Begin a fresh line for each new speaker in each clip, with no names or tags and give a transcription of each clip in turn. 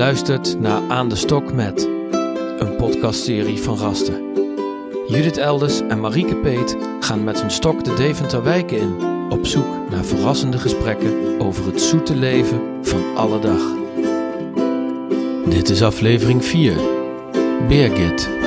luistert naar Aan de Stok met, een podcastserie van Rasten. Judith Elders en Marieke Peet gaan met hun stok de Deventer wijken in, op zoek naar verrassende gesprekken over het zoete leven van alle dag. Dit is aflevering 4, Beergit.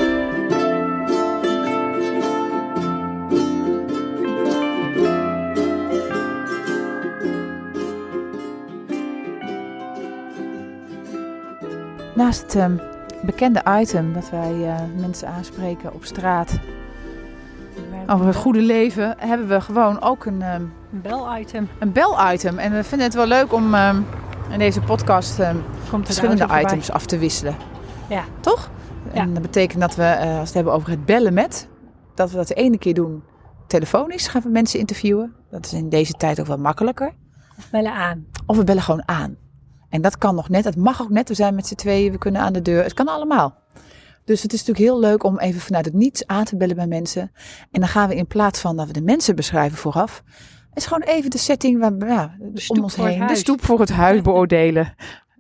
Naast het ehm, bekende item dat wij eh, mensen aanspreken op straat over het goede leven, hebben we gewoon ook een, ehm,
Een bel-item.
een bel-item. En we vinden het wel leuk om ehm, in deze podcast verschillende items af te wisselen.
Ja.
Toch?
Ja.
En dat betekent dat we, eh, als we het hebben over het bellen met, dat we dat de ene keer doen telefonisch, gaan we mensen interviewen. Dat is in deze tijd ook wel makkelijker.
Of bellen aan.
Of we bellen gewoon aan. En dat kan nog net. Het mag ook net. We zijn met z'n tweeën. We kunnen aan de deur. Het kan allemaal. Dus het is natuurlijk heel leuk om even vanuit het niets aan te bellen bij mensen. En dan gaan we in plaats van dat we de mensen beschrijven vooraf. is gewoon even de setting waar, ja, om ons heen. De stoep voor het huis beoordelen.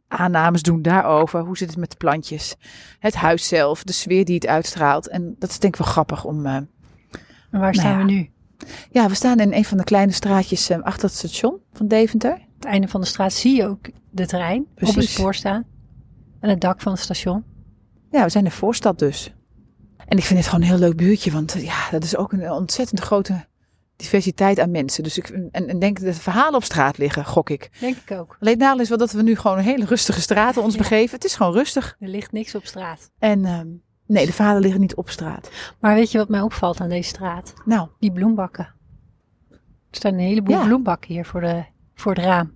Aannames doen daarover. Hoe zit het met de plantjes? Het huis zelf. De sfeer die het uitstraalt. En dat is denk ik wel grappig om... eh,
En waar
Nou
staan
ja.
we nu?
ja, we staan in een van de kleine straatjes eh, achter het station van Deventer.
Het einde van de straat zie je ook de trein op het spoor staan. En het dak van het station.
Ja, we zijn de voorstad dus. En ik vind het gewoon een heel leuk buurtje, want eh, ja, dat is ook een ontzettend grote diversiteit aan mensen. Dus ik en, en denk dat de verhalen op straat liggen, gok ik.
Denk ik ook.
Alleen nadeel is wel dat we nu gewoon een hele rustige straten ons
Ja.
begeven. Het is gewoon rustig.
Er ligt niks op straat.
En ehm, nee, de verhalen liggen niet op straat.
Maar weet je wat mij opvalt aan deze straat?
Nou,
Die bloembakken. Er staan een heleboel
Ja.
bloembakken hier voor, de, voor het raam.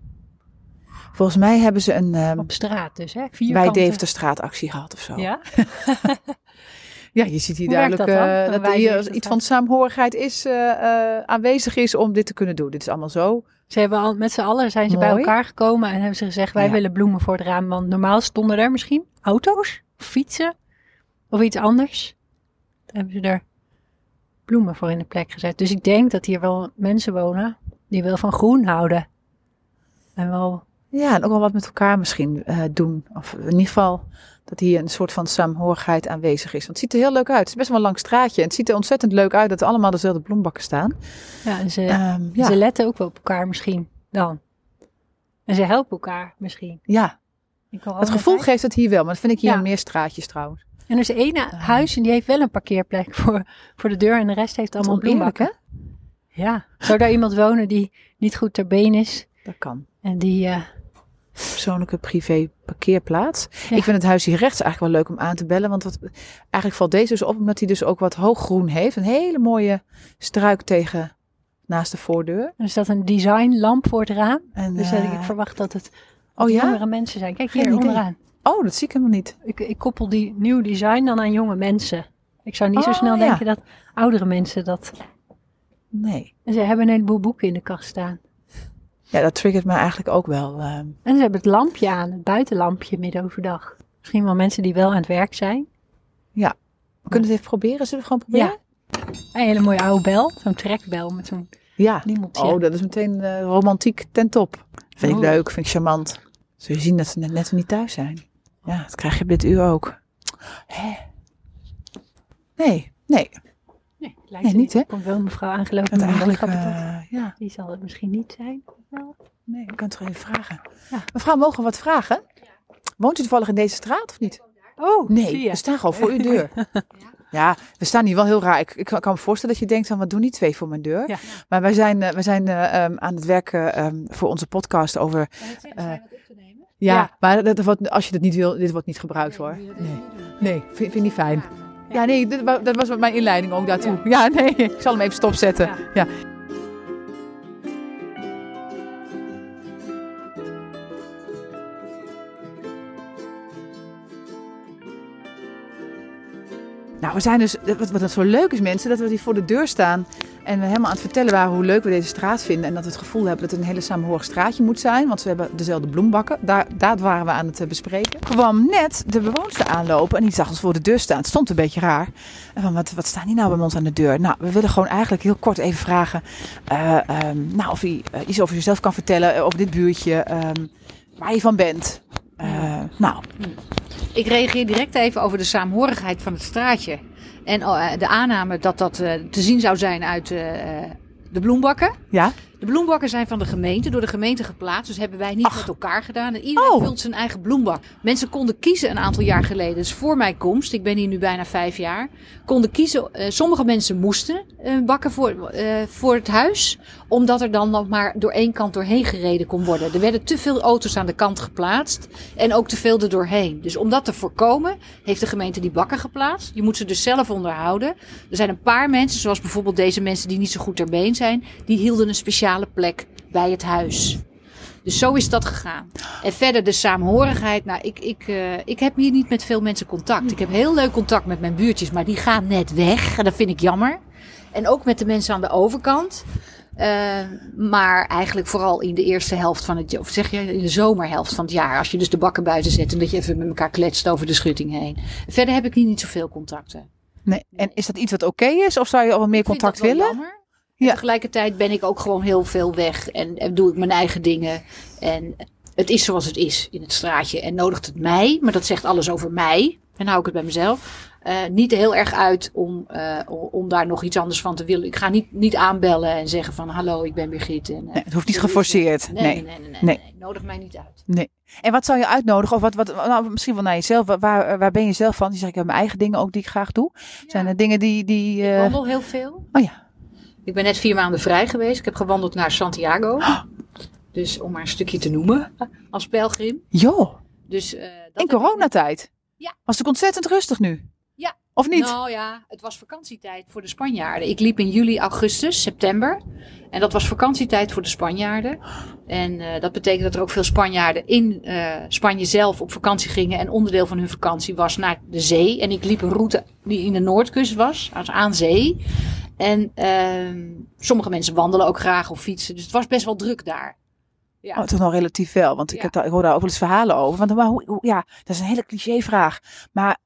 volgens mij hebben ze een ehm
Op straat dus, hè?
bij
Vierkante.
Deventerstraatactie gehad of zo.
Ja?
Ja, je ziet hier
Hoe
duidelijk
dat dan?
eh, dat er hier iets van saamhorigheid is, eh, eh, aanwezig is om dit te kunnen doen. Dit is allemaal zo.
Ze hebben al, met z'n allen zijn ze bij elkaar gekomen en hebben ze gezegd: wij
Ja.
willen bloemen voor het raam. Want normaal stonden er misschien auto's, of fietsen of iets anders. Daar hebben ze er bloemen voor in de plek gezet. Dus ik denk dat hier wel mensen wonen die wel van groen houden. En wel,
Ja, en ook wel wat met elkaar misschien eh, doen. Of in ieder geval dat hier een soort van saamhorigheid aanwezig is. Want het ziet er heel leuk uit. Het is best wel een lang straatje. En het ziet er ontzettend leuk uit dat er allemaal dezelfde bloembakken staan.
ja, en ze,
Ehm, ja,
ze letten ook wel op elkaar misschien dan. En ze helpen elkaar misschien.
ja, het gevoel geeft het hier wel. Maar dat vind ik hier
Ja.
meer straatjes trouwens.
En er is één huis en die heeft wel een parkeerplek voor, voor de deur en de rest heeft allemaal bloembakken.
hè?
Ja, zou daar iemand wonen die niet goed ter been is
Dat kan.
En die, eh,
Persoonlijke privé parkeerplaats.
Ja.
Ik vind het huis hier rechts eigenlijk wel leuk om aan te bellen. Want wat, eigenlijk valt deze dus op omdat hij dus ook wat hooggroen heeft. Een hele mooie struik tegen naast de voordeur.
er staat een designlamp voor het raam.
En,
Dus dat ik
eh,
verwacht dat het
oh ja?
jongere mensen zijn. Kijk
Geen
hier
idee.
onderaan.
Oh, dat zie ik helemaal niet.
Ik, ik koppel die nieuw design dan aan jonge mensen. Ik zou niet zo
Oh,
snel
ja.
denken dat oudere mensen dat...
Nee.
En ze hebben een heleboel boeken in de kast staan.
Ja, dat triggert me eigenlijk ook wel. ehm.
En ze hebben het lampje aan, het buitenlampje midden overdag. Misschien wel mensen die wel aan het werk zijn.
We kunnen het even proberen. Zullen we gewoon proberen?
Een hele mooie oude bel, zo'n trekbel met zo'n
Ja.
niemeltje.
Oh, dat is meteen eh, romantiek ten top. Vind ik leuk, vind ik charmant. Zul je zien dat ze net, net niet thuis zijn. Ja, dat krijg je op dit uur ook. Hè? Nee, nee.
Nee, lijkt
Nee, niet, hè?
Er komt wel een mevrouw aangelopen
Dat
met een
eigenlijk,
boodschappentas.
eh, ja,
Die zal het misschien niet zijn. Wel.
nee, ik kan het toch even vragen.
Ja.
Mevrouw, mogen we wat vragen? Woont u toevallig in deze straat of niet?
Oh, zie
Nee,
je.
we staan gewoon voor uw deur. Ja, we staan hier wel heel raar. Ik, ik kan kan me voorstellen dat je denkt van wat doen die twee voor mijn deur?
Ja.
Maar wij zijn, eh, wij zijn eh, ehm, aan het werken ehm, voor onze podcast over. eh, ja,
Ja.
maar dat, dat wordt, als je dat niet wil, dit wordt niet gebruikt hoor. Nee, nee vind, vind ik niet fijn. Ja, nee, dit, dat was mijn inleiding ook daartoe. Ja, nee, ik zal hem even stopzetten.
Ja.
Ja. Nou, we zijn dus, wat, wat zo leuk is mensen, dat we hier voor de deur staan en we helemaal aan het vertellen waren hoe leuk we deze straat vinden. En dat we het gevoel hebben dat het een hele samenhorig straatje moet zijn, want we hebben dezelfde bloembakken. Daar, daar waren we aan het eh, bespreken. Kwam net de bewoonster aanlopen en die zag ons voor de deur staan. Het stond een beetje raar. En van, wat, wat staan die nou bij ons aan de deur? Nou, we willen gewoon eigenlijk heel kort even vragen eh, ehm, nou, of hij eh, iets over zichzelf kan vertellen, over dit buurtje, ehm, waar je van bent. Nou,
Ik reageer direct even over de saamhorigheid van het straatje. En eh, de aanname dat dat eh, te zien zou zijn uit eh, de bloembakken.
ja.
De bloembakken zijn van de gemeente, door de gemeente geplaatst. Dus hebben wij niet met elkaar gedaan. En iedereen
Oh.
vult zijn eigen bloembak. Mensen konden kiezen een aantal jaar geleden. Dus voor mijn komst, ik ben hier nu bijna vijf jaar. Konden kiezen, eh, sommige mensen moesten eh, bakken voor, eh, voor het huis. Omdat er dan nog maar door één kant doorheen gereden kon worden. Er werden te veel auto's aan de kant geplaatst. En ook te veel er doorheen. Dus om dat te voorkomen, heeft de gemeente die bakken geplaatst. Je moet ze dus zelf onderhouden. Er zijn een paar mensen, zoals bijvoorbeeld deze mensen die niet zo goed ter been zijn. Die hielden een speciale plek bij het huis. Dus zo is dat gegaan. En verder de saamhorigheid. Nou, ik, ik, eh, ik heb hier niet met veel mensen contact. Ik heb heel leuk contact met mijn buurtjes, maar die gaan net weg. En dat vind ik jammer. En ook met de mensen aan de overkant. Eh, maar eigenlijk vooral in de eerste helft van het jaar, of zeg je in de zomerhelft van het jaar. Als je dus de bakken buiten zet en dat je even met elkaar kletst over de schutting heen. Verder heb ik hier niet zoveel contacten.
Nee. En is dat iets wat oké is? Of zou je al wat meer contact willen?
jammer.
Ja.
tegelijkertijd ben ik ook gewoon heel veel weg en, en doe ik mijn eigen dingen. En het is zoals het is in het straatje. En nodigt het mij, maar dat zegt alles over mij. En hou ik het bij mezelf. eh, niet heel erg uit om, eh, om- om daar nog iets anders van te willen. Ik ga niet, niet aanbellen en zeggen van hallo, ik ben Birgit. En, eh,
Nee, het hoeft niet geforceerd.
Nee, nee, nee, nee, nee. Nodig mij niet uit.
Nee. En wat zou je uitnodigen? Of wat, wat nou, misschien wel naar jezelf. Waar- Waar, ben je zelf van? Je zegt, ik heb mijn eigen dingen ook die ik graag doe. Zijn er dingen die... die
Ik wandel heel veel.
Oh ja.
Ik ben net vier maanden vrij geweest. Ik heb gewandeld naar Santiago. Dus om maar een stukje te noemen als pelgrim.
Joh,
Dus, eh, dat
in
ik-
coronatijd.
Ja.
Was het ontzettend rustig nu?
Ja.
Of niet?
Nou ja, het was vakantietijd voor de Spanjaarden. Ik liep in juli, augustus, september. En dat was vakantietijd voor de Spanjaarden. En eh, dat betekent dat er ook veel Spanjaarden in eh, Spanje zelf op vakantie gingen. En onderdeel van hun vakantie was naar de zee. En ik liep een route die in de Noordkust was, aan zee. En ehm, sommige mensen wandelen ook graag of fietsen. Dus het was best wel druk daar. Ja.
Oh, toch nog relatief wel. Want ik,
Ja.
heb daar, ik hoor daar ook wel eens verhalen over. Want, maar hoe, hoe- ja, dat is een hele clichévraag. Maar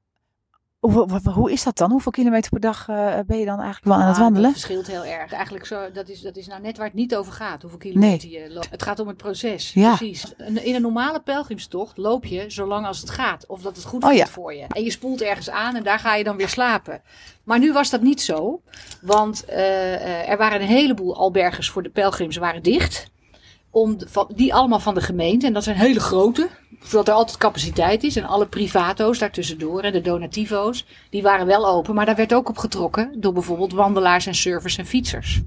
hoe, hoe, is dat dan? Hoeveel kilometer per dag eh, ben je dan eigenlijk wel aan het
Ah,
wandelen?
Dat verschilt heel erg. Eigenlijk zo, dat is, dat is nou net waar het niet over gaat. Hoeveel kilometer je loopt. Het gaat om het proces.
Ja.
Precies. In een normale pelgrimstocht loop je zolang als het gaat. Of dat het goed
Oh,
voelt
ja.
voor je. En je spoelt ergens aan en daar ga je dan weer slapen. Maar nu was dat niet zo. Want eh, eh, er waren een heleboel albergers voor de pelgrims waren dicht. Om van, die allemaal van de gemeente. En dat zijn hele grote. Zodat er altijd capaciteit is. En alle privato's daartussendoor. En de donativo's. Die waren wel open. Maar daar werd ook op getrokken. Door bijvoorbeeld wandelaars en surfers en fietsers.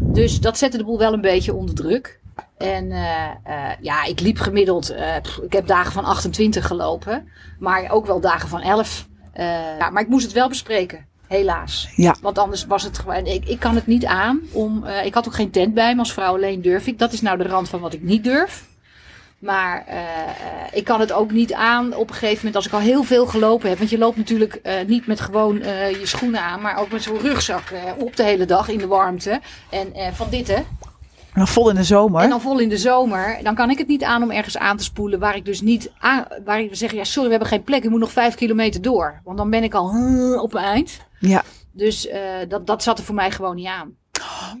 Dus dat zette de boel wel een beetje onder druk. En eh, eh, ja, ik liep gemiddeld. eh, ik heb dagen van 28 gelopen. Maar ook wel dagen van 11. Eh, ja, maar ik moest het wel bespreken. Helaas.
Ja.
Want anders was het gewoon. Ik, ik kan het niet aan. Om, eh, ik had ook geen tent bij me. Als vrouw alleen durf ik. Dat is nou de rand van wat ik niet durf. Maar eh, eh, ik kan het ook niet aan op een gegeven moment als ik al heel veel gelopen heb. Want je loopt natuurlijk niet met gewoon je schoenen aan, maar ook met zo'n rugzak op de hele dag in de warmte. En van dit hè.
En dan vol in de zomer.
En dan vol in de zomer. Dan kan ik het niet aan om ergens aan te spoelen waar ik dus niet aan. Waar ik zeg, ja sorry we hebben geen plek. Ik moet nog vijf kilometer door. Want dan ben ik al op mijn eind.
Ja.
Dus eh, dat, dat zat er voor mij gewoon niet aan.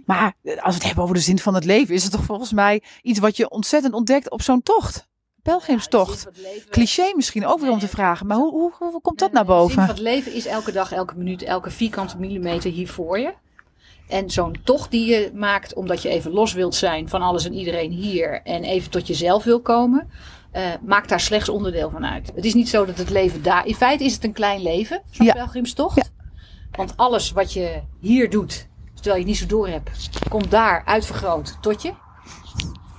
Maar eh, als we het hebben over de zin van het leven, is het toch volgens mij iets wat je ontzettend ontdekt op zo'n tocht. Pelgrimstocht.
Ja,
Cliché misschien ook weer om te vragen. Maar hoe, hoe, hoe komt dat
Eh,
naar boven?
het leven is elke dag, elke minuut, elke vierkante millimeter hier voor je. En zo'n tocht die je maakt omdat je even los wilt zijn van alles en iedereen hier. En even tot jezelf wil komen. eh, maakt daar slechts onderdeel van uit. Het is niet zo dat het leven daar... In feite is het een klein leven, zo'n
Ja.
pelgrimstocht.
Ja.
Want alles wat je hier doet, terwijl je het niet zo door hebt... komt daar uitvergroot tot je.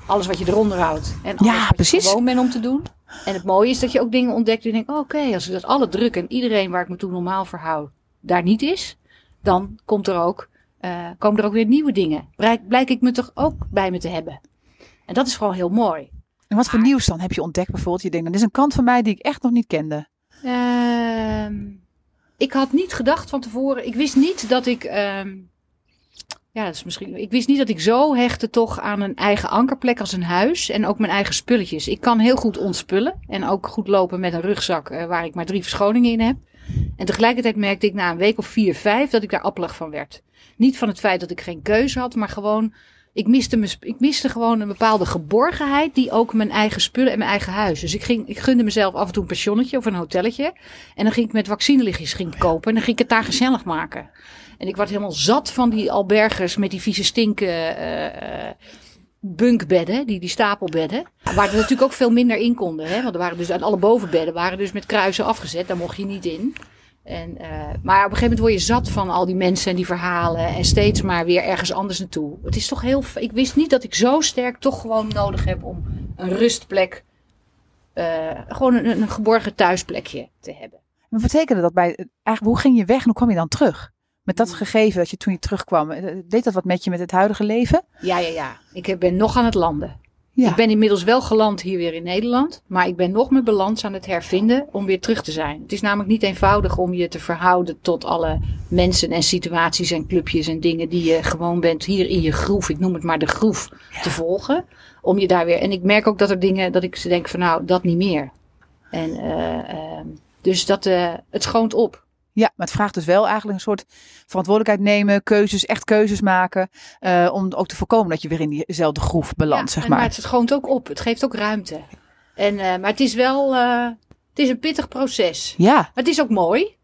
Alles wat je eronder houdt. En alles
Ja,
wat
precies.
je gewoon bent om te doen. En het mooie is dat je ook dingen ontdekt. Die je denkt, oh, oké, als ik dat alle druk en iedereen waar ik me toen normaal voor hou, daar niet is. Dan komt er ook, eh, komen er ook weer nieuwe dingen. Blijk, blijk ik me toch ook bij me te hebben. En dat is gewoon heel mooi.
En wat voor nieuws dan heb je ontdekt bijvoorbeeld? Je denkt, dat is een kant van mij die ik echt nog niet kende.
Ehm, ik had niet gedacht van tevoren. Ik wist niet dat ik. ehm, ja, dat is misschien. Ik wist niet dat ik zo hechtte toch aan een eigen ankerplek als een huis. En ook mijn eigen spulletjes. Ik kan heel goed ontspullen. En ook goed lopen met een rugzak eh, waar ik maar drie verschoningen in heb. En tegelijkertijd merkte ik na een week of vier, vijf dat ik daar appelig van werd. Niet van het feit dat ik geen keuze had, maar gewoon. Ik miste, ik miste gewoon een bepaalde geborgenheid die ook mijn eigen spullen en mijn eigen huis. Dus ik, ging, ik gunde mezelf af en toe een pensionnetje of een hotelletje. En dan ging ik met vaccinelichtjes ging kopen en dan ging ik het daar gezellig maken. En ik werd helemaal zat van die albergers met die vieze stinken uh, bunkbedden, die, die stapelbedden. Waar er natuurlijk ook veel minder in konden. Hè? Want er waren dus uit alle bovenbedden waren dus met kruisen afgezet. Daar mocht je niet in. En, uh, maar op een gegeven moment word je zat van al die mensen en die verhalen. En steeds maar weer ergens anders naartoe. Het is toch heel. Ik wist niet dat ik zo sterk toch gewoon nodig heb om een rustplek. Uh, gewoon een, een, geborgen thuisplekje te hebben.
Maar wat betekende dat bij. Eigenlijk, hoe ging je weg en hoe kwam je dan terug? Met dat gegeven dat je toen je terugkwam. Deed dat wat met je met het huidige leven?
Ja, ja, ja. Ik ben nog aan het landen. Ja. Ik ben inmiddels wel geland hier weer in Nederland. Maar ik ben nog mijn balans aan het hervinden om weer terug te zijn. Het is namelijk niet eenvoudig om je te verhouden tot alle mensen en situaties en clubjes en dingen die je gewoon bent hier in je groef. Ik noem het maar de groef ja. te volgen. Om je daar weer. En ik merk ook dat er dingen dat ik denk van nou, dat niet meer. En uh, uh, dus dat, uh, het schoont op.
Ja, maar het vraagt dus wel eigenlijk een soort verantwoordelijkheid nemen, keuzes, echt keuzes maken. Uh, om ook te voorkomen dat je weer in diezelfde groef belandt,
ja,
zeg maar.
Maar het schoont ook op. Het geeft ook ruimte. En, uh, maar het is wel, uh, het is een pittig proces.
Ja.
Maar het is ook mooi.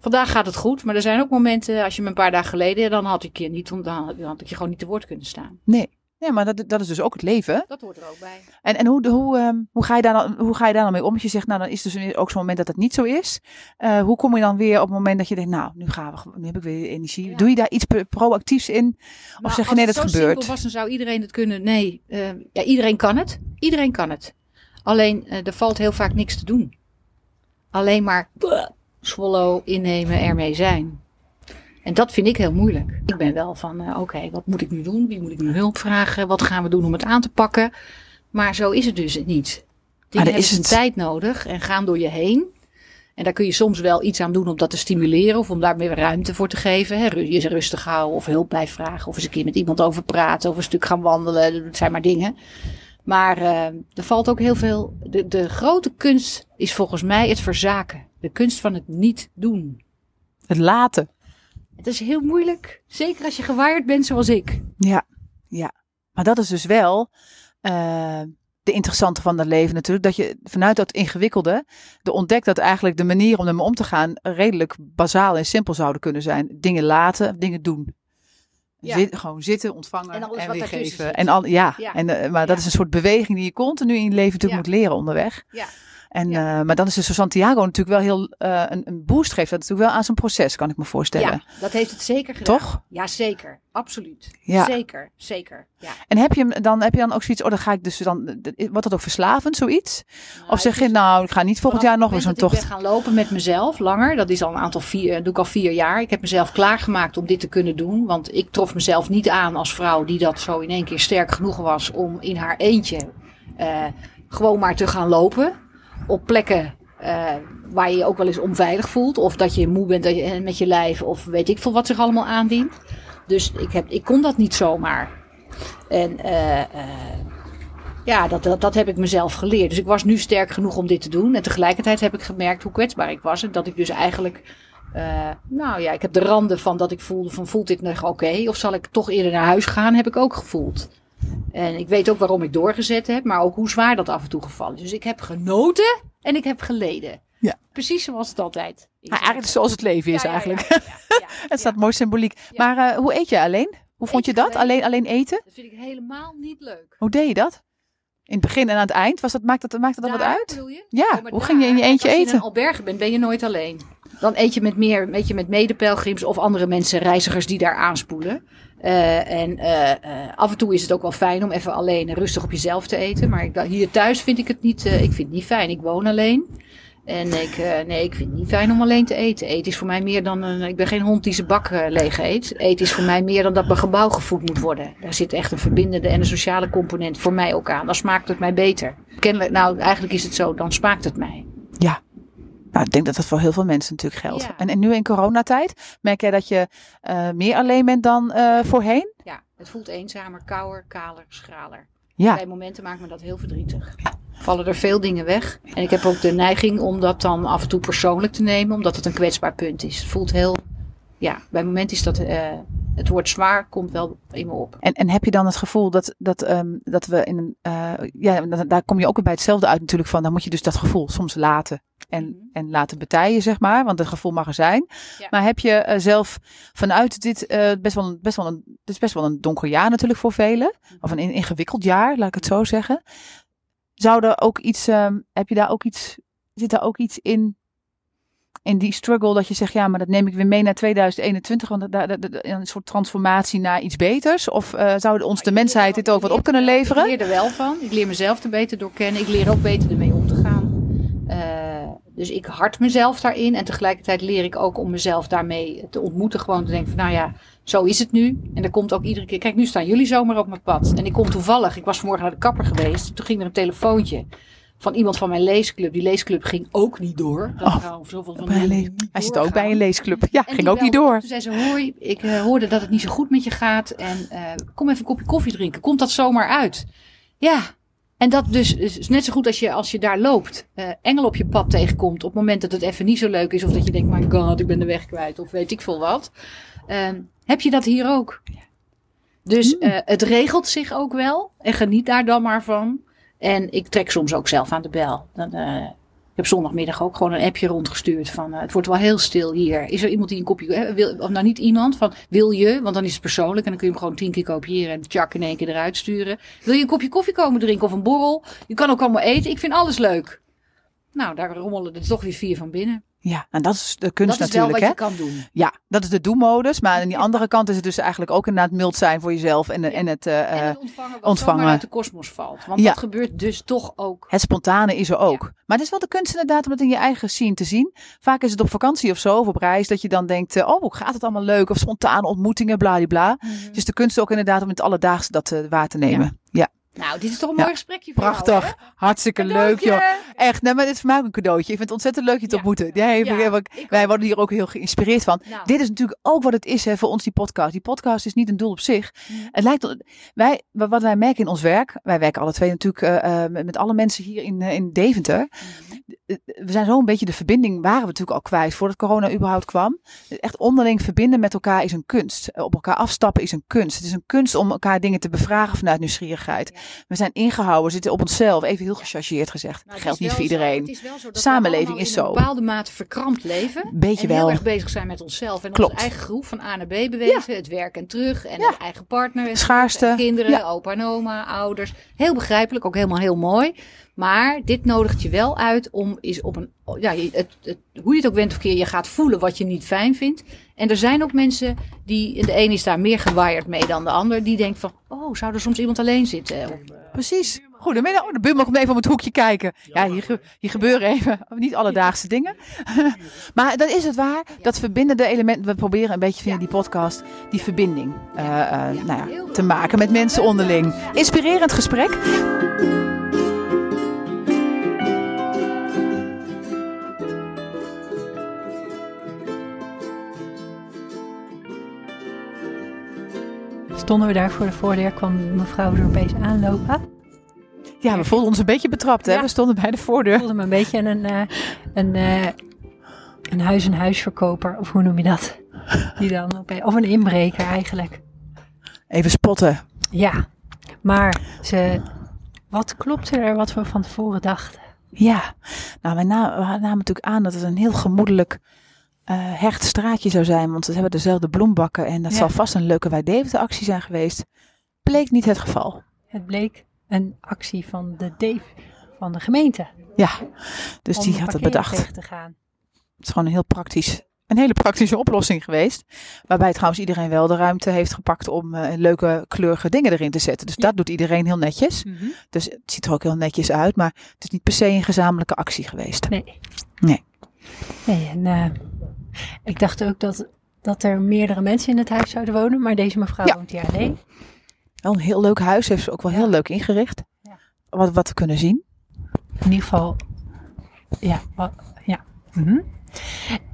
Vandaag gaat het goed, maar er zijn ook momenten, als je me een paar dagen geleden, dan had ik je niet, dan had ik je gewoon niet te woord kunnen staan.
Nee. Ja, maar dat, dat is dus ook het leven.
Dat hoort er ook bij.
En, en hoe, hoe, um, hoe, ga je daar dan, hoe ga je daar dan mee om? Als je zegt, nou dan is dus ook zo'n moment dat het niet zo is. Uh, hoe kom je dan weer op het moment dat je denkt, nou nu gaan we, nu heb ik weer energie. Ja. Doe je daar iets proactiefs in? Of
nou,
zeg je nee, dat gebeurt?
Als het zo was, dan zou iedereen het kunnen. Nee, uh, ja, iedereen kan het. Iedereen kan het. Alleen, uh, er valt heel vaak niks te doen. Alleen maar swallow, innemen, ermee zijn. En dat vind ik heel moeilijk. Ik ben wel van, uh, oké, okay, wat moet ik nu doen? Wie moet ik nu hulp vragen? Wat gaan we doen om het aan te pakken? Maar zo is het dus niet. Dingen is het tijd nodig en gaan door je heen. En daar kun je soms wel iets aan doen om dat te stimuleren of om daar meer ruimte voor te geven. Hè? Je rustig houden of hulp bij vragen of eens een keer met iemand over praten of een stuk gaan wandelen. Dat zijn maar dingen. Maar uh, er valt ook heel veel. De, de grote kunst is volgens mij het verzaken. De kunst van het niet doen.
Het laten.
Het is heel moeilijk. Zeker als je gewaard bent zoals ik.
Ja, ja. Maar dat is dus wel uh, de interessante van het leven natuurlijk. Dat je vanuit dat ingewikkelde de ontdekt dat eigenlijk de manier om ermee om te gaan redelijk bazaal en simpel zouden kunnen zijn. Dingen laten, dingen doen. Ja. Zit, gewoon zitten, ontvangen en,
alles
en weer geven. En al, ja.
Ja.
En, uh, maar dat is een soort beweging die je continu in je leven natuurlijk moet leren onderweg.
Ja.
En,
Ja.
uh, maar dan is dus Santiago natuurlijk wel heel uh, een, een boost geeft dat natuurlijk wel aan zijn proces, kan ik me voorstellen.
Ja, dat heeft het zeker gedaan.
Toch?
Ja, zeker. Absoluut.
Ja.
Zeker, zeker. Ja.
En heb je hem dan, heb je dan ook zoiets, oh dan ga ik dus dan, wordt dat ook verslavend, zoiets? of zeg je nou, ik ga niet volgend jaar nog zo'n
Ik
tocht.
ben gaan lopen met mezelf langer. Dat is al een aantal vier, doe ik al vier jaar. Ik heb mezelf klaargemaakt om dit te kunnen doen. Want ik trof mezelf niet aan als vrouw die dat zo in één keer sterk genoeg was om in haar eentje uh, gewoon maar te gaan lopen. Op plekken uh, waar je je ook wel eens onveilig voelt. Of dat je moe bent dat je, met je lijf. Of weet ik veel wat zich allemaal aandient. Dus ik, heb, ik kon dat niet zomaar. En uh, ja, dat, dat, dat heb ik mezelf geleerd. Dus ik was nu sterk genoeg om dit te doen. En tegelijkertijd heb ik gemerkt hoe kwetsbaar ik was. En dat ik dus eigenlijk. Nou ja, ik heb de randen van dat ik voelde van voelt dit nog oké? Of zal ik toch eerder naar huis gaan? Heb ik ook gevoeld. En ik weet ook waarom ik doorgezet heb, maar ook hoe zwaar dat af en toe gevallen is. Dus ik heb genoten en ik heb geleden.
Ja.
Precies zoals het altijd is.
Nou, eigenlijk zoals het leven is
Ja,
eigenlijk.
ja,
het staat mooi symboliek. Maar uh, hoe eet je alleen? Hoe vond je
Eten
dat?
alleen?
Alleen, alleen eten?
Dat vind ik helemaal niet leuk.
Hoe deed je dat? In het begin en aan het eind? Was dat, maakt dat, maakt dat dan wat uit?
je?
Ja,
Oh, maar
hoe
daar,
ging je in je eentje
Als je in
eten?
een alberge bent, ben je nooit alleen. Dan eet je met meer, weet je, met medepelgrims of andere mensen, reizigers die daar aanspoelen. Uh, en uh, uh, af en toe is het ook wel fijn om even alleen en rustig op jezelf te eten. Maar ik, hier thuis vind ik het niet, ik vind het niet fijn. Ik woon alleen. En ik, nee, ik vind het niet fijn om alleen te eten. Eten is voor mij meer dan een. Ik ben geen hond die zijn bak leeg eet. Eten is voor mij meer dan dat mijn gebouw gevoed moet worden. Daar zit echt een verbindende en een sociale component voor mij ook aan. Dan smaakt het mij beter. Kennelijk, nou, eigenlijk is het zo, dan smaakt het mij.
Ja. Nou, ik denk dat dat voor heel veel mensen natuurlijk geldt.
Ja.
En, en nu in coronatijd, merk jij dat je uh, meer alleen bent dan uh, voorheen?
Ja, het voelt eenzamer, kouder, kaler, schraler.
Ja.
Bij momenten maakt me dat heel verdrietig. Vallen er veel dingen weg. En ik heb ook de neiging om dat dan af en toe persoonlijk te nemen, omdat het een kwetsbaar punt is. Het voelt heel ja, bij moment is dat eh, het woord zwaar komt wel in me op.
En, en heb je dan het gevoel dat, dat, ehm, dat we in een. eh, ja, da- daar kom je ook weer bij hetzelfde uit, natuurlijk. Van dan moet je dus dat gevoel soms laten. En,
Mhm.
en laten betijen, zeg maar. Want het gevoel mag er zijn.
Ja.
Maar heb je eh, zelf vanuit dit. best, wel best, wel een, het is best wel een donker jaar natuurlijk voor velen. Of een in- ingewikkeld jaar, laat ik het zo zeggen. Zou er ook iets. ehm, heb je daar ook iets. Zit daar ook iets in. In die struggle dat je zegt, ja, maar dat neem ik weer mee naar 2021, want daar daar- een soort transformatie naar iets beters? Of eh zou ons de mensheid dit ook wat op kunnen
Ik
leveren?
leer er wel van. Ik leer mezelf er beter door kennen. Ik leer ook beter ermee om te gaan. Eh, dus ik hart mezelf daarin. En tegelijkertijd leer ik ook om mezelf daarmee te ontmoeten. Gewoon te denken van, nou ja, zo is het nu. En er komt ook iedere keer... Kijk, nu staan jullie zomaar op mijn pad. En ik kom toevallig... Ik was vanmorgen naar de kapper geweest. Toen ging er een telefoontje van iemand van mijn leesclub. Die leesclub ging ook niet door. Dat
Oh,
zoveel van die
Hij zit ook bij een leesclub. Ja,
En
ging ook niet door.
Toen zei ze, hoi, ik eh, hoorde dat het niet zo goed met je gaat. En eh, kom even een kopje koffie drinken. Komt dat zomaar uit? Ja. En dat dus is net zo goed als je, als je daar loopt. eh engel op je pad tegenkomt. Op het moment dat het even niet zo leuk is. Of dat je denkt, my god, ik ben de weg kwijt. Of weet ik veel wat. Ehm, heb je dat hier ook? Dus
Hmm.
het regelt zich ook wel. En geniet daar dan maar van. En ik trek soms ook zelf aan de bel. Dan, eh, ik heb zondagmiddag ook gewoon een appje rondgestuurd van eh, het wordt wel heel stil hier. Is er iemand die een kopje, eh, wil, of nou niet iemand van wil je, want dan is het persoonlijk en dan kun je hem gewoon tien keer kopiëren en tjak in één keer eruit sturen. Wil je een kopje koffie komen drinken of een borrel? Je kan ook allemaal eten. Ik vind alles leuk. Nou, daar rommelen er toch weer vier van binnen.
Ja, en dat is de kunst
dat is wel
natuurlijk,
wat
hè?
je kan doen.
Ja, dat is de doe-modus. Maar aan die andere kant is het dus eigenlijk ook inderdaad mild zijn voor jezelf. En, en het, eh,
en
eh,
het ontvangen wat
ontvangen.
zomaar uit de kosmos valt. Want
Ja.
dat gebeurt dus toch ook.
het spontane is er ook. Maar het is wel de kunst inderdaad om het in je eigen scene te zien. Vaak is het op vakantie of zo, of op reis, dat je dan denkt, eh, oh, hoe gaat het allemaal leuk? Of spontane ontmoetingen, bladibla. Het is de kunst ook inderdaad om in het alledaagse dat eh, waar te nemen. Ja,
Nou, dit is toch een
Ja.
mooi gesprekje voor jou,
prachtig. Hartstikke leuk, joh. Echt, nee, maar dit is voor mij ook een cadeautje. Ik vind het ontzettend leuk je te
Ja.
ontmoeten. Nee,
Ja,
we-
ik
wij
ook.
worden hier ook heel geïnspireerd van.
Nou.
Dit is natuurlijk ook wat het is hè, voor ons, die podcast. Die podcast is niet een doel op zich.
Mhm.
Het lijkt, wel- wij, wat wij merken in ons werk, wij werken alle twee natuurlijk eh, eh, met, alle mensen hier in, eh, in Deventer. Eh, We zijn zo een beetje de verbinding, waren we natuurlijk al kwijt voordat corona überhaupt kwam. Echt onderling verbinden met elkaar is een kunst. Op elkaar afstappen is een kunst. Het is een kunst om elkaar dingen te bevragen vanuit nieuwsgierigheid. We zijn ingehouden, zitten op onszelf. Even heel gechargeerd gezegd.
Nou,
geldt niet voor
zo-
iedereen.
het is zo
Samenleving is
in
zo.
een bepaalde mate verkrampt leven.
Beetje
en heel
wel.
erg bezig zijn met onszelf. En
Klopt.
onze eigen groep van A naar B bewezen. Het werk en terug. En
Ja.
de eigen partner. en
Schaarste.
en kinderen,
Ja.
opa en oma, ouders. Heel begrijpelijk. Ook helemaal heel mooi. Maar dit nodigt je wel uit om is op een, ja, het, het, hoe je het ook went of keer, je gaat voelen wat je niet fijn vindt. En er zijn ook mensen die, de een is daar meer gewired mee dan de ander, die denkt van, oh, zou er soms iemand alleen zitten? Of,
Precies. Goedemiddag. Oh, de buurman komt even om het hoekje kijken. Ja, hier, hier gebeuren even niet alledaagse dingen. maar dat is het waar. Dat verbindende element. We proberen een beetje via die podcast die verbinding eh, eh, nou ja, te maken met mensen onderling. Inspirerend gesprek.
Stonden we daar voor de voordeur, kwam mevrouw er opeens aanlopen.
Ja, we voelden ons een beetje betrapt. Hè?
Ja.
We stonden bij de voordeur.
voelde me een beetje een, eh, een, eh, een huis-en-huisverkoper, of hoe noem je dat? Die dan opeens, of een inbreker eigenlijk.
Even spotten.
Ja, maar ze, wat klopte er wat we van tevoren dachten?
Ja, nou, wij na- we namen natuurlijk aan dat het een heel gemoedelijk eh, hecht straatje zou zijn. Want ze hebben dezelfde bloembakken en dat
Ja.
zal vast een leuke Wij actie zijn geweest. Bleek niet het geval.
Het bleek een actie van de, Dave, van de gemeente.
Ja, dus
om
die had het bedacht.
te gaan.
Het is gewoon een heel praktisch, een hele praktische oplossing geweest. Waarbij trouwens iedereen wel de ruimte heeft gepakt om eh, leuke kleurige dingen erin te zetten. Dus
Ja.
dat doet iedereen heel netjes. Dus het ziet er ook heel netjes uit. Maar het is niet per se een gezamenlijke actie geweest.
Nee.
Nee.
Nee, en eh, ik dacht ook dat, dat er meerdere mensen in het huis zouden wonen, maar deze mevrouw
Ja.
woont hier alleen.
Wel een heel leuk huis. Heeft ze ook wel
Ja.
heel leuk ingericht.
Ja.
Wat, wat we kunnen zien.
In ieder geval, ja. ja. Mhm.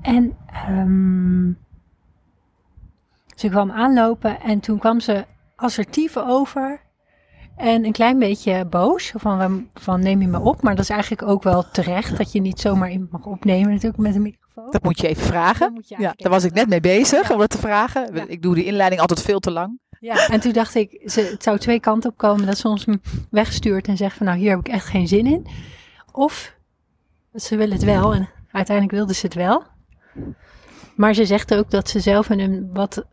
En ehm, ze kwam aanlopen en toen kwam ze assertief over. En een klein beetje boos, van, van neem je me op. Maar dat is eigenlijk ook wel terecht, dat je niet zomaar iemand mag opnemen natuurlijk met een microfoon.
Dat moet je even vragen. Je ja, daar was ik net mee bezig om dat te vragen. Ik doe die inleiding altijd veel te lang.
Ja, en toen dacht ik, ze, het zou twee kanten op komen. Dat ze ons wegstuurt en zegt van nou hier heb ik echt geen zin in. Of ze wil het wel en uiteindelijk wilde ze het wel. Maar ze zegt ook dat ze zelf in een, wat,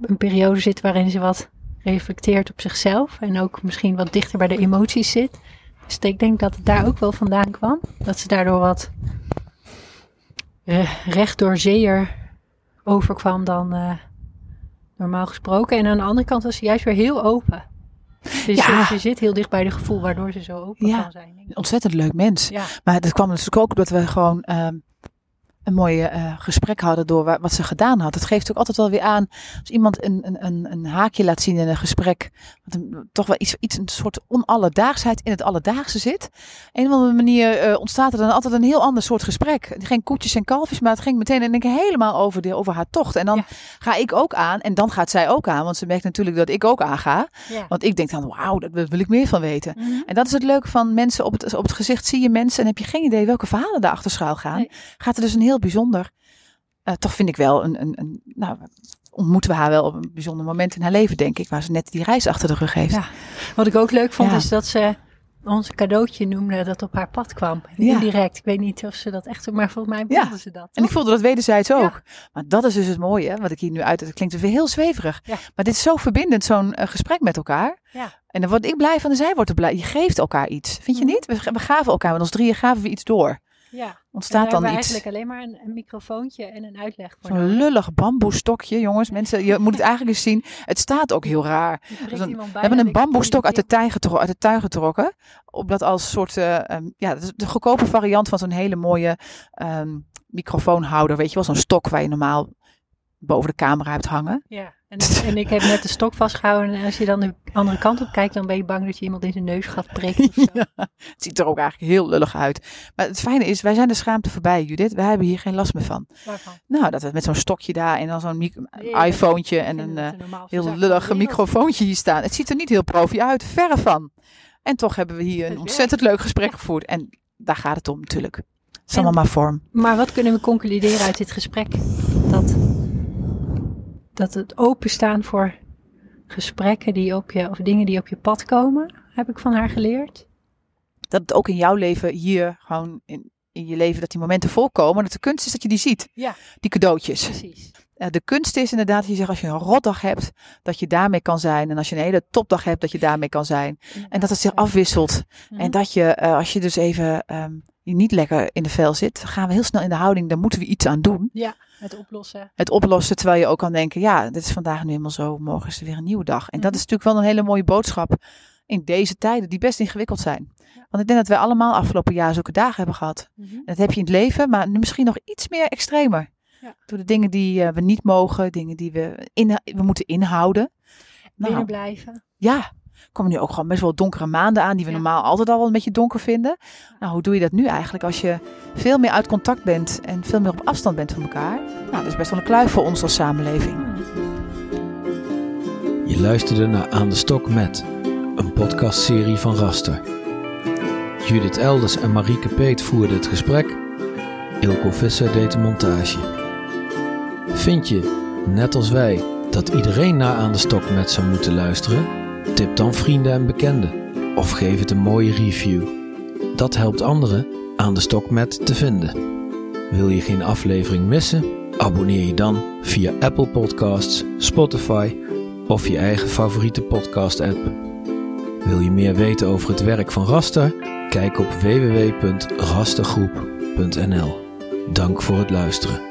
een periode zit waarin ze wat reflecteert op zichzelf. En ook misschien wat dichter bij de emoties zit. Dus ik denk dat het daar ook wel vandaan kwam. Dat ze daardoor wat uh, recht door zeer overkwam dan uh, normaal gesproken. En aan de andere kant was ze juist weer heel open. Dus ja. ze, zit heel dicht bij de gevoel waardoor ze zo open ja. kan zijn.
Ontzettend leuk mens. Ja. Maar dat kwam natuurlijk ook omdat we gewoon uh, een mooi uh, gesprek hadden door wat ze gedaan had. Het geeft ook altijd wel weer aan als iemand een, een, een haakje laat zien in een gesprek. Wat een, toch wel iets, iets, een soort onalledaagsheid in het alledaagse zit. Op een of andere manier uh, ontstaat er dan altijd een heel ander soort gesprek. Geen koetjes en kalfjes, maar het ging meteen en ik helemaal over, de, over haar tocht. En dan ja. ga ik ook aan en dan gaat zij ook aan. Want ze merkt natuurlijk dat ik ook aanga. Ja. Want ik denk dan, wauw, daar wil ik meer van weten. Mm -hmm. En dat is het leuke van mensen op het, op het gezicht zie je mensen en heb je geen idee welke verhalen daarachter schuil gaan. Nee. Gaat er dus een heel bijzonder. Uh, toch vind ik wel een, een, een, nou, ontmoeten we haar wel op een bijzonder moment in haar leven, denk ik, waar ze net die reis achter de rug heeft. Ja.
Wat ik ook leuk vond, ja. is dat ze ons cadeautje noemde dat op haar pad kwam. Ja. Indirect. Ik weet niet of ze dat echt, maar volgens mij bedoelde ze dat. Toch?
En ik voelde dat wederzijds ook. Maar dat is dus het mooie, wat ik hier nu uit. Het klinkt weer heel zweverig. Maar dit is zo verbindend, zo'n uh, gesprek met elkaar. En dan word ik blij van en zij wordt er blij. Je geeft elkaar iets. Vind je niet? We, we gaven elkaar, met ons drieën gaven we iets door.
Ja.
Ontstaat dan iets.
eigenlijk alleen maar een, een, microfoontje en een uitleg.
Zo'n lullig bamboestokje, jongens. Mensen, je moet het eigenlijk eens zien. Het staat ook heel raar. Dus een, we hebben een bamboestok uit de, tuin uit de tuin getrokken. Op als soort, uh, um, ja, dat is de goedkope variant van zo'n hele mooie um, microfoonhouder. Weet je wel, zo'n stok waar je normaal boven de camera hebt hangen.
Ja, en, en, ik heb net de stok vastgehouden. En als je dan de andere kant op kijkt, dan ben je bang dat je iemand in zijn neus gaat prikken. Ja,
het ziet er ook eigenlijk heel lullig uit. Maar het fijne is, wij zijn de schaamte voorbij, Judith. Wij hebben hier geen last meer van.
Waarvan?
Nou, dat we met zo'n stokje daar en dan zo'n iPhonetje en een uh, heel lullig microfoontje hier staan. Het ziet er niet heel profi uit, verre van. En toch hebben we hier een ontzettend leuk gesprek gevoerd. En daar gaat het om natuurlijk. Het is allemaal maar vorm.
Maar wat kunnen we concluderen uit dit gesprek? Dat dat het openstaan voor gesprekken die op je, of dingen die op je pad komen, heb ik van haar geleerd.
Dat het ook in jouw leven hier gewoon in, in je leven dat die momenten voorkomen. Dat de kunst is dat je die ziet.
Ja.
Die cadeautjes.
Precies.
De kunst is inderdaad, je zegt als je een rotdag hebt, dat je daarmee kan zijn. En als je een hele topdag hebt, dat je daarmee kan zijn. En dat het zich afwisselt. Mm-hmm. En dat je, uh, als je dus even um, niet lekker in de vel zit, gaan we heel snel in de houding, daar moeten we iets aan doen.
Ja. Het oplossen.
Het oplossen, terwijl je ook kan denken, ja, dit is vandaag nu helemaal zo, morgen is er weer een nieuwe dag. En dat is natuurlijk wel een hele mooie boodschap in deze tijden, die best ingewikkeld zijn. Ja. Want ik denk dat wij allemaal afgelopen jaar zulke dagen hebben gehad. Mm-hmm. En dat heb je in het leven, maar nu misschien nog iets meer extremer. Ja. Door de dingen die uh, we niet mogen, dingen die we, in, we moeten inhouden.
Binnen nou, blijven.
Ja, komen nu ook gewoon best wel donkere maanden aan, die we ja. normaal altijd al wel een beetje donker vinden. Nou, hoe doe je dat nu eigenlijk als je veel meer uit contact bent en veel meer op afstand bent van elkaar? Nou, dat is best wel een kluif voor ons als samenleving.
Je luisterde naar Aan de Stok met, een podcastserie van Raster. Judith Elders en Marieke Peet voerden het gesprek. Ilko Visser deed de montage. Vind je, net als wij, dat iedereen naar Aan de Stok met zou moeten luisteren? Tip dan vrienden en bekenden of geef het een mooie review. Dat helpt anderen aan de stok met te vinden. Wil je geen aflevering missen? Abonneer je dan via Apple Podcasts, Spotify of je eigen favoriete podcast-app. Wil je meer weten over het werk van Raster? Kijk op www.rastergroep.nl. Dank voor het luisteren.